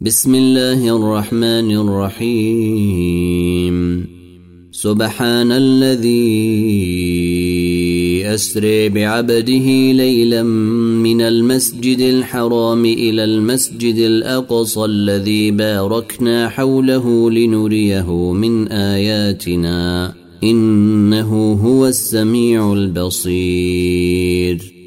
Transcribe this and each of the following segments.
بسم الله الرحمن الرحيم. سبحان الذي اسري بعبده ليلا من المسجد الحرام إلى المسجد الأقصى الذي باركنا حوله لنريه من آياتنا. إنه هو السميع البصير.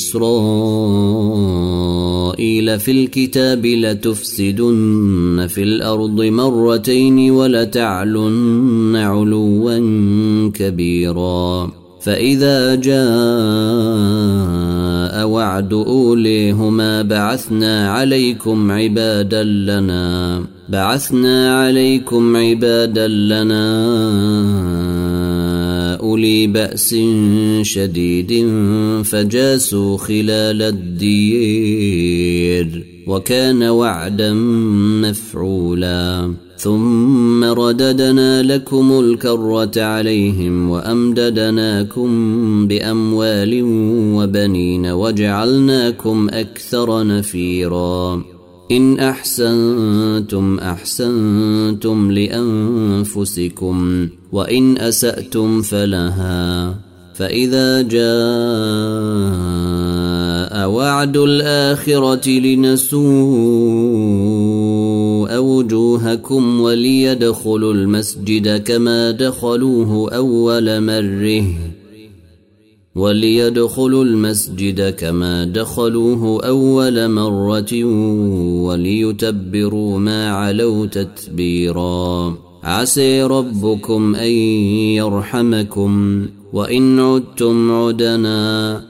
إسرائيل في الكتاب لتفسدن في الأرض مرتين ولتعلن علوا كبيرا. فإذا جاء وعد أوليهما بعثنا عليكم عبادا لنا بعثنا عليكم عبادا لنا أولي بأس شديد فجاسوا خلال الدير وكان وعدا مفعولا. ثم رددنا لكم الكرة عليهم وأمددناكم بأموال وبنين وجعلناكم أكثر نفيراً. إن أحسنتم أحسنتم لأنفسكم وإن أسأتم فلها فإذا جاء وعد الآخرة لنسوء وجوهكم وليدخلوا المسجد كما دخلوه أول مره وليدخلوا المسجد كما دخلوه أول مرة وليتبروا ما علوا تتبيرا. عسي ربكم أن يرحمكم وإن عدتم عدنا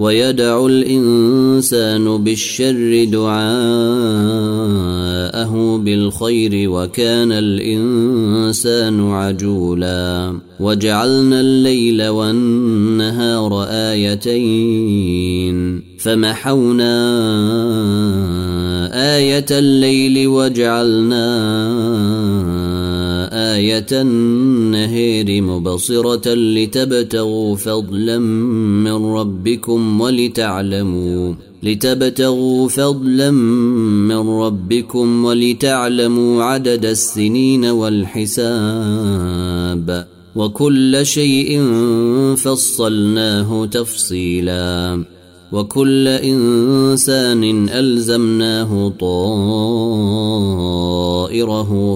ويدع الإنسان بالشر دعاءه بالخير وكان الإنسان عجولا. وجعلنا الليل والنهار آيتين. فمحونا آية الليل وجعلنا آية النهير مبصرة لتبتغوا فضلا من ربكم ولتعلموا لتبتغوا فضلا من ربكم ولتعلموا عدد السنين والحساب وكل شيء فصلناه تفصيلا وكل إنسان ألزمناه طائره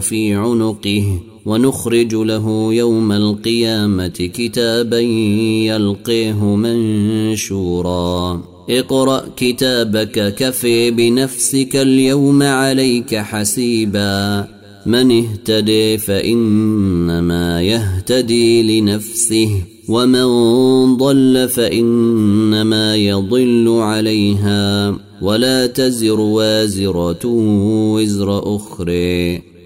في عنقه ونخرج له يوم القيامة كتابا يلقيه منشورا. اقرأ كتابك كفي بنفسك اليوم عليك حسيبا. من اهتدي فإنما يهتدي لنفسه ومن ضل فإنما يضل عليها. ولا تزر وازرة وزر أخرى.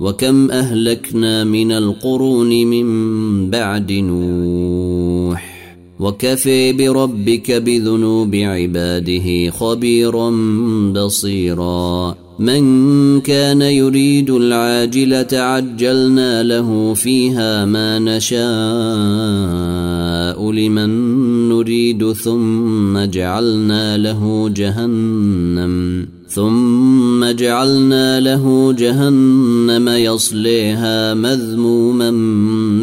وكم أهلكنا من القرون من بعد نوح. وكفي بربك بذنوب عباده خبيرا بصيرا. من كان يريد العاجلة عجلنا له فيها ما نشاء لمن نريد ثم جعلنا له جهنم. ثم جعلنا له جهنم يصليها مذموما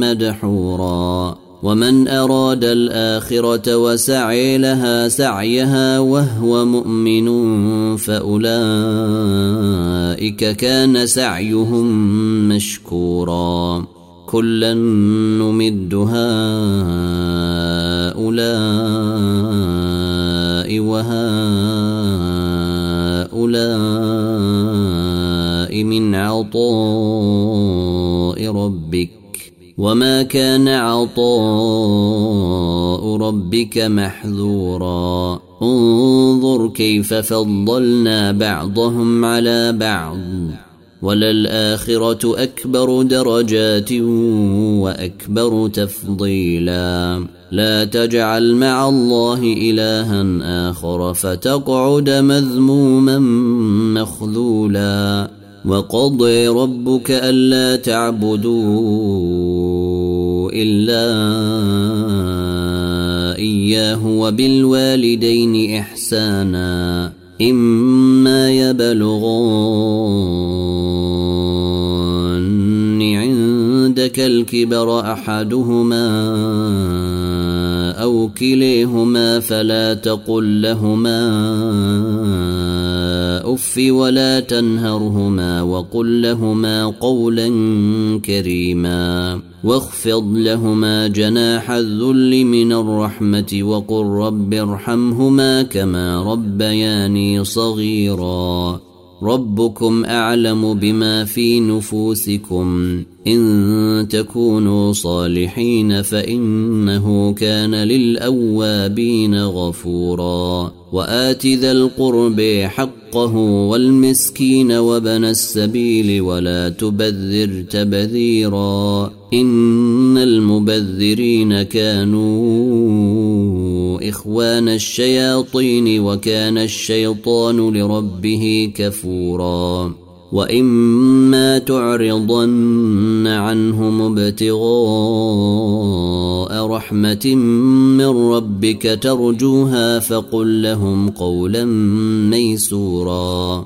مدحورا. ومن أراد الآخرة وسعي لها سعيها وهو مؤمن فأولئك كان سعيهم مشكورا. كلا نمد هؤلاء وهؤلاء من عطاء ربك. وما كان عطاء ربك محذورا. انظر كيف فضلنا بعضهم على بعض. وللآخرة أكبر درجات وأكبر تفضيلا. لا تجعل مع الله إلها آخر فتقعد مذموما مخذولا وقضي ربك ألا تعبدوا إلا إياه وبالوالدين إحسانا إما يبلغن عندك الكبر أحدهما أو كليهما فلا تقل لهما أف ولا تنهرهما وقل لهما قولا كريما واخفض لهما جناح الذل من الرحمة وقل رب ارحمهما كما ربياني صغيرا ربكم أعلم بما في نفوسكم. إن تكونوا صالحين فإنه كان للأوابين غفورا. وآت ذا القرب حقه والمسكين وبن السبيل ولا تبذر تبذيرا. إن المبذرين كانوا إخوان الشياطين وكان الشيطان لربه كفورا وإما تعرضن عنهم ابتغاء رحمة من ربك ترجوها فقل لهم قولا ميسورا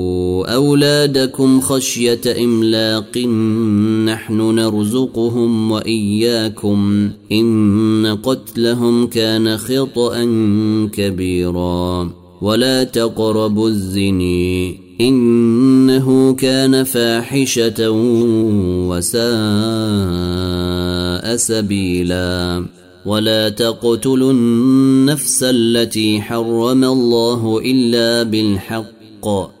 أولادكم خشية إملاق نحن نرزقهم وإياكم إن قتلهم كان خطأ كبيرا ولا تقربوا الزني إنه كان فاحشة وساء سبيلا ولا تقتلوا النفس التي حرم الله إلا بالحق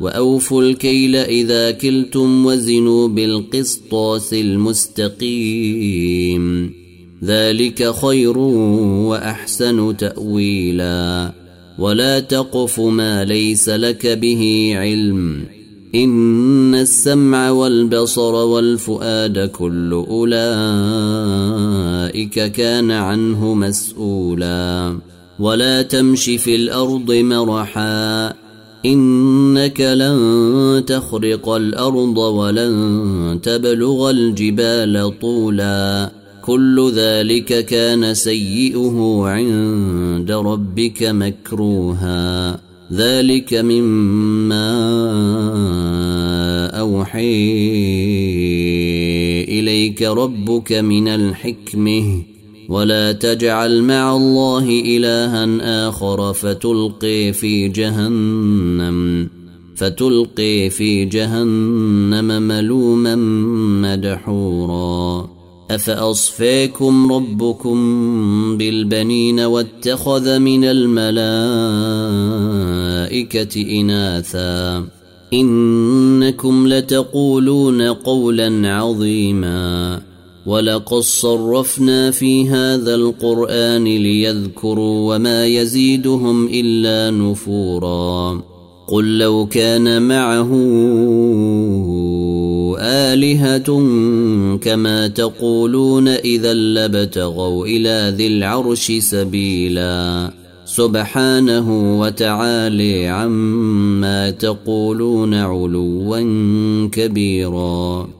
وأوفوا الكيل إذا كلتم وزنوا بالقسطاس المستقيم. ذلك خير وأحسن تأويلا. ولا تقف ما ليس لك به علم. إن السمع والبصر والفؤاد كل أولئك كان عنه مسؤولا. ولا تمش في الأرض مرحا. إنك لن تخرق الأرض ولن تبلغ الجبال طولا. كل ذلك كان سيئه عند ربك مكروها. ذلك مما أوحي إليك ربك من الحكمة. ولا تجعل مع الله إلها آخر فتلقي في جهنم فتلقي في جهنم ملوما مدحورا. افاصفاكم ربكم بالبنين واتخذ من الملائكة إناثا؟ إنكم لتقولون قولا عظيما. ولقد صرفنا في هذا القرآن ليذكروا وما يزيدهم إلا نفورا. قل لو كان معه آلهة كما تقولون إذا لابتغوا إلى ذي العرش سبيلا. سبحانه وتعالي عما تقولون علوا كبيرا.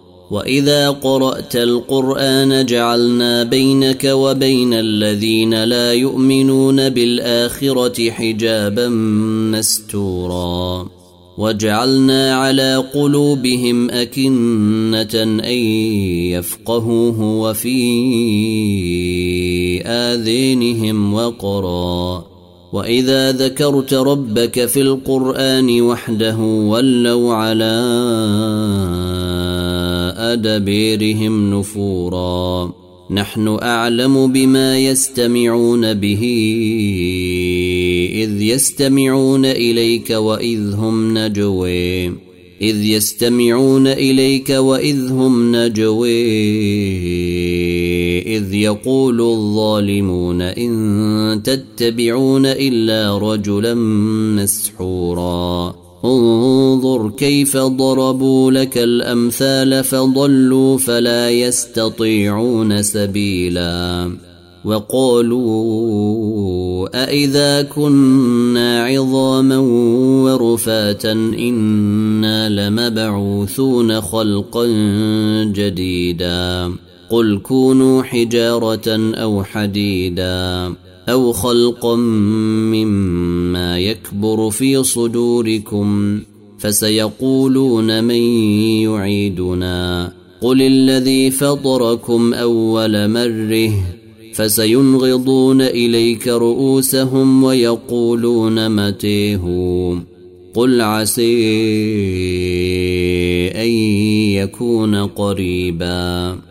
واذا قرات القران جعلنا بينك وبين الذين لا يؤمنون بالاخره حجابا مستورا وجعلنا على قلوبهم اكنه ان يفقهوه وفي اذينهم وقرا واذا ذكرت ربك في القران وحده ولوا على أدبيرهم نفورا. نحن أعلم بما يستمعون به إذ يستمعون إليك وإذ هم نجوي إذ يستمعون إليك وإذ هم نجوي إذ يقول الظالمون إن تتبعون إلا رجلا مسحورا. انظر كيف ضربوا لك الأمثال فضلوا فلا يستطيعون سبيلا وقالوا أإذا كنا عظاما ورفاتا إنا لمبعوثون خلقا جديدا قل كونوا حجارة أو حديدا أو خلقا مما يكبر في صدوركم فسيقولون من يعيدنا قل الذي فطركم أول مره فسينغضون إليك رؤوسهم ويقولون متيه قل عسي أن يكون قريباً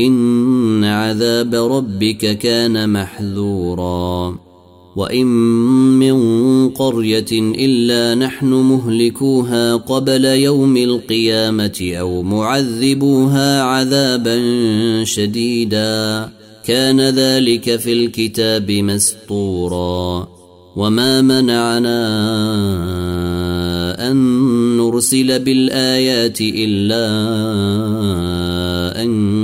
إن عذاب ربك كان محذورا. وإن من قرية إلا نحن مهلكوها قبل يوم القيامة أو معذبوها عذابا شديدا. كان ذلك في الكتاب مسطورا. وما منعنا أن نرسل بالآيات إلا أن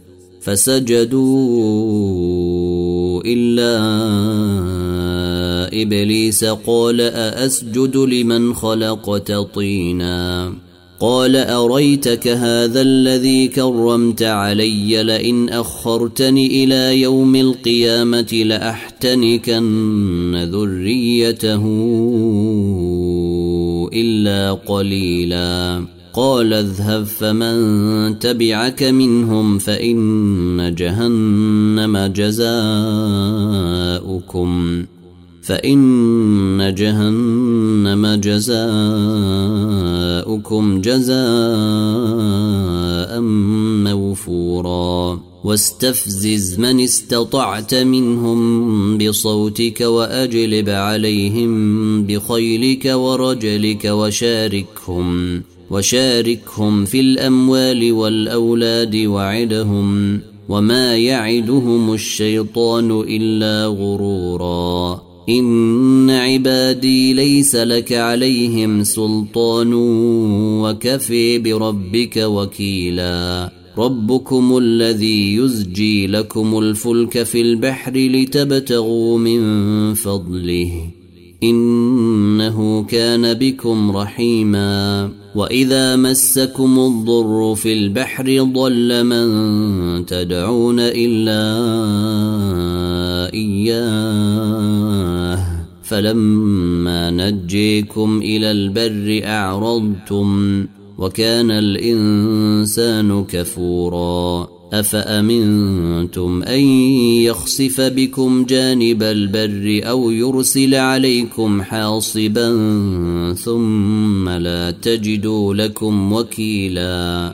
فسجدوا إلا إبليس. قال أأسجد لمن خلقت طينا؟ قال أريتك هذا الذي كرمت علي لئن أخرتني إلى يوم القيامة لأحتنكن ذريته إلا قليلا. قال اذهب فمن تبعك منهم فإن جهنم جزاؤكم. فإن جهنم جزاؤكم جزاء موفورا. واستفزز من استطعت منهم بصوتك وأجلب عليهم بخيلك ورجلك وشاركهم. وشاركهم في الأموال والأولاد وعدهم وما يعدهم الشيطان إلا غرورا. إن عبادي ليس لك عليهم سلطان وكفي بربك وكيلا. ربكم الذي يزجي لكم الفلك في البحر لتبتغوا من فضله. إنه كان بكم رحيما. واذا مسكم الضر في البحر ضل من تدعون الا اياه فلما نجيكم إلى البر اعرضتم وكان الانسان كفورا أفأمنتم أن يخسف بكم جانب البر أو يرسل عليكم حاصبا ثم لا تجدوا لكم وكيلا؟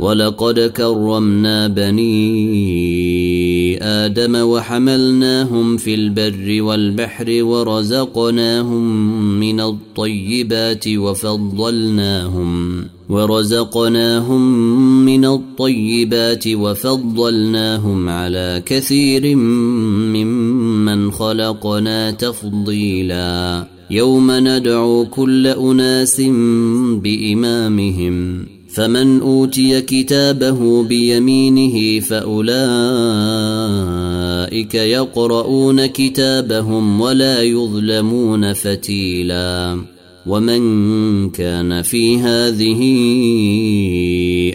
ولقد كرمنا بني آدم وحملناهم في البر والبحر ورزقناهم من الطيبات وفضلناهم ورزقناهم من الطيبات وفضلناهم على كثير ممن خلقنا تفضيلا. يوم ندعو كل أناس بإمامهم. فمن أوتي كتابه بيمينه فأولئك يقرؤون كتابهم ولا يظلمون فتيلا. ومن كان في هذه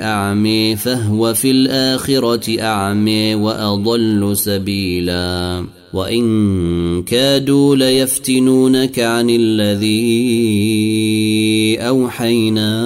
اعمي فهو في الآخرة اعمي وأضل سبيلا. وإن كادوا ليفتنونك عن الذي أوحينا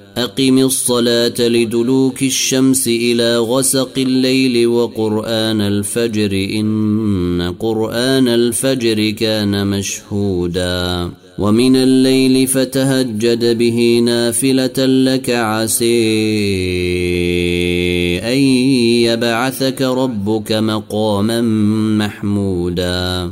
أقم الصلاة لدلوك الشمس إلى غسق الليل وقرآن الفجر إن قرآن الفجر كان مشهودا. ومن الليل فتهجد به نافلة لك عسي أن يبعثك ربك مقاما محمودا.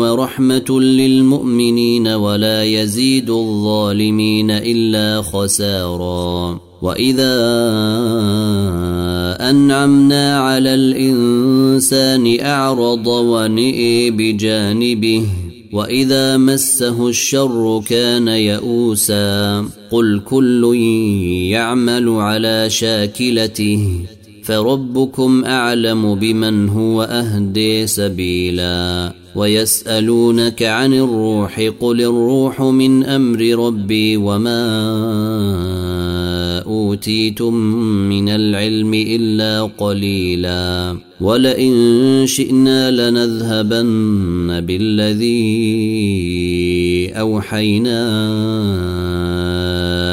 ورحمة للمؤمنين ولا يزيد الظالمين إلا خسارا. وإذا أنعمنا على الإنسان أعرض ونئي بجانبه وإذا مسه الشر كان يئوسا. قل كل يعمل على شاكلته فربكم أعلم بمن هو أهدي سبيلا. ويسألونك عن الروح قل الروح من أمر ربي وما أوتيتم من العلم إلا قليلا ولئن شئنا لنذهبن بالذي أوحينا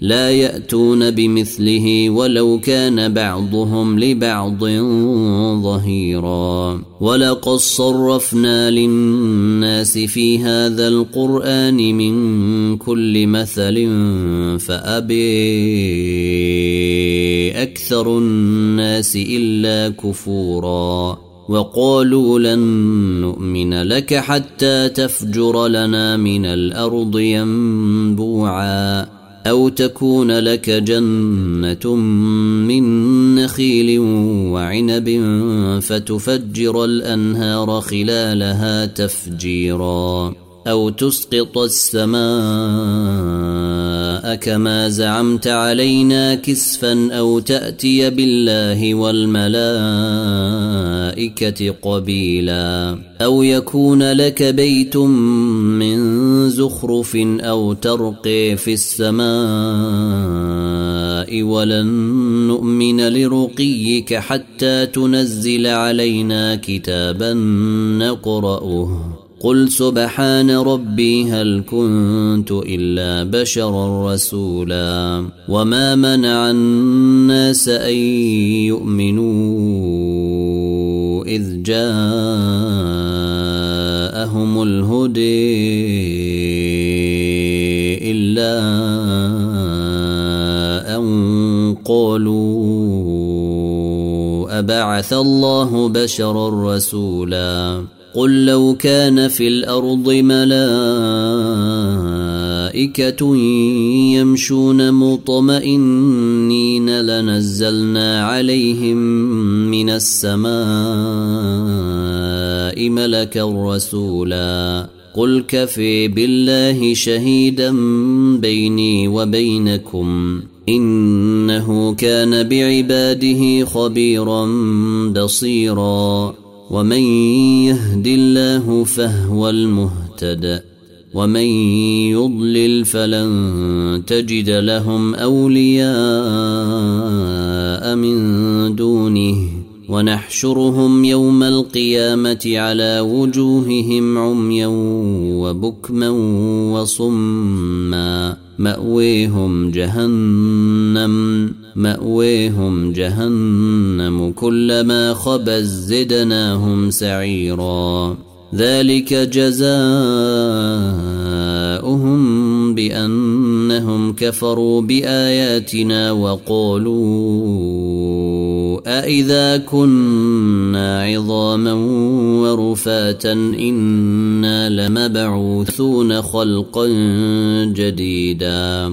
لا يأتون بمثله ولو كان بعضهم لبعض ظهيرا. ولقد صرفنا للناس في هذا القرآن من كل مثل فأبي أكثر الناس إلا كفورا. وقالوا لن نؤمن لك حتى تفجر لنا من الأرض ينبوعا. أو تكون لك جنة من نخيل وعنب فتفجر الأنهار خلالها تفجيرا أو تسقط السماء كما زعمت علينا كسفا أو تاتي بالله والملائكه قبيلا أو يكون لك بيت من زخرف أو ترقي في السماء ولن نؤمن لرقيك حتى تنزل علينا كتابا نقراه قل سبحان ربي هل كنت الا بشرا رسولا وما منع الناس ان يؤمنوا اذ جاءهم الهدي الا ان قالوا ابعث الله بشرا رسولا قل لو كان في الأرض ملائكة يمشون مطمئنين لنزلنا عليهم من السماء ملكا رسولا. قل كفي بالله شهيدا بيني وبينكم. إنه كان بعباده خبيرا بصيرا. ومن يهد الله فهو المهتد ومن يضلل فلن تجد لهم أولياء من دونه ونحشرهم يوم القيامة على وجوههم عميا وبكما وصما مأويهم جهنم مأويهم جهنم كلما خبت زدناهم سعيرا. ذلك جزاؤهم بأنهم كفروا بآياتنا وقالوا أإذا كنا عظاما ورفاتا إنا لمبعوثون خلقا جديدا.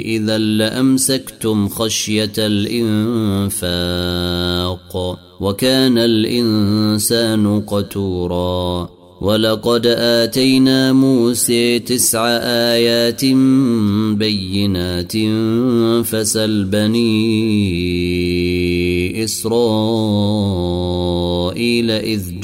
إذا لأمسكتم خشية الإنفاق وكان الإنسان قتورا ولقد آتينا موسى تسع آيات بينات فسل بني إسرائيل إذ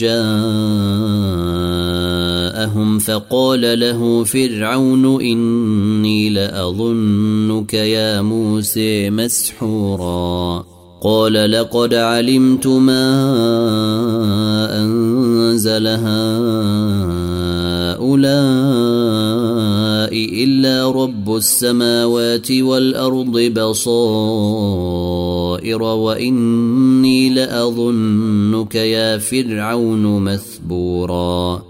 جاءهم فقال له فرعون إني لأظنك يا موسى مسحورا. قال لقد علمت ما أنزل هؤلاء إلا رب السماوات والأرض بصائر وإني لأظنك يا فرعون مثبوراً.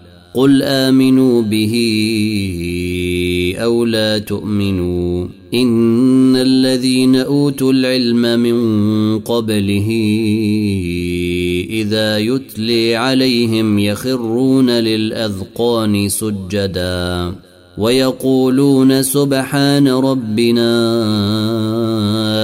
قل امنوا به أو لا تؤمنوا ان الذين اوتوا العلم من قبله اذا يتلي عليهم يخرون للاذقان سجدا ويقولون سبحان ربنا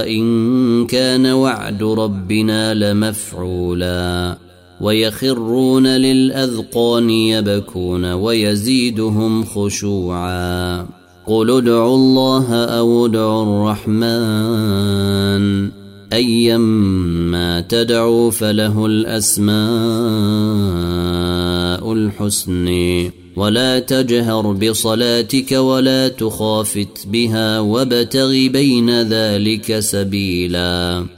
ان كان وعد ربنا لمفعولا ويخرون للأذقان يبكون ويزيدهم خشوعا. قل ادعوا الله أو ادعوا الرحمن. ايما تدعوا فله الأسماء الحسن. ولا تجهر بصلاتك ولا تخافت بها وابتغ بين ذلك سبيلا.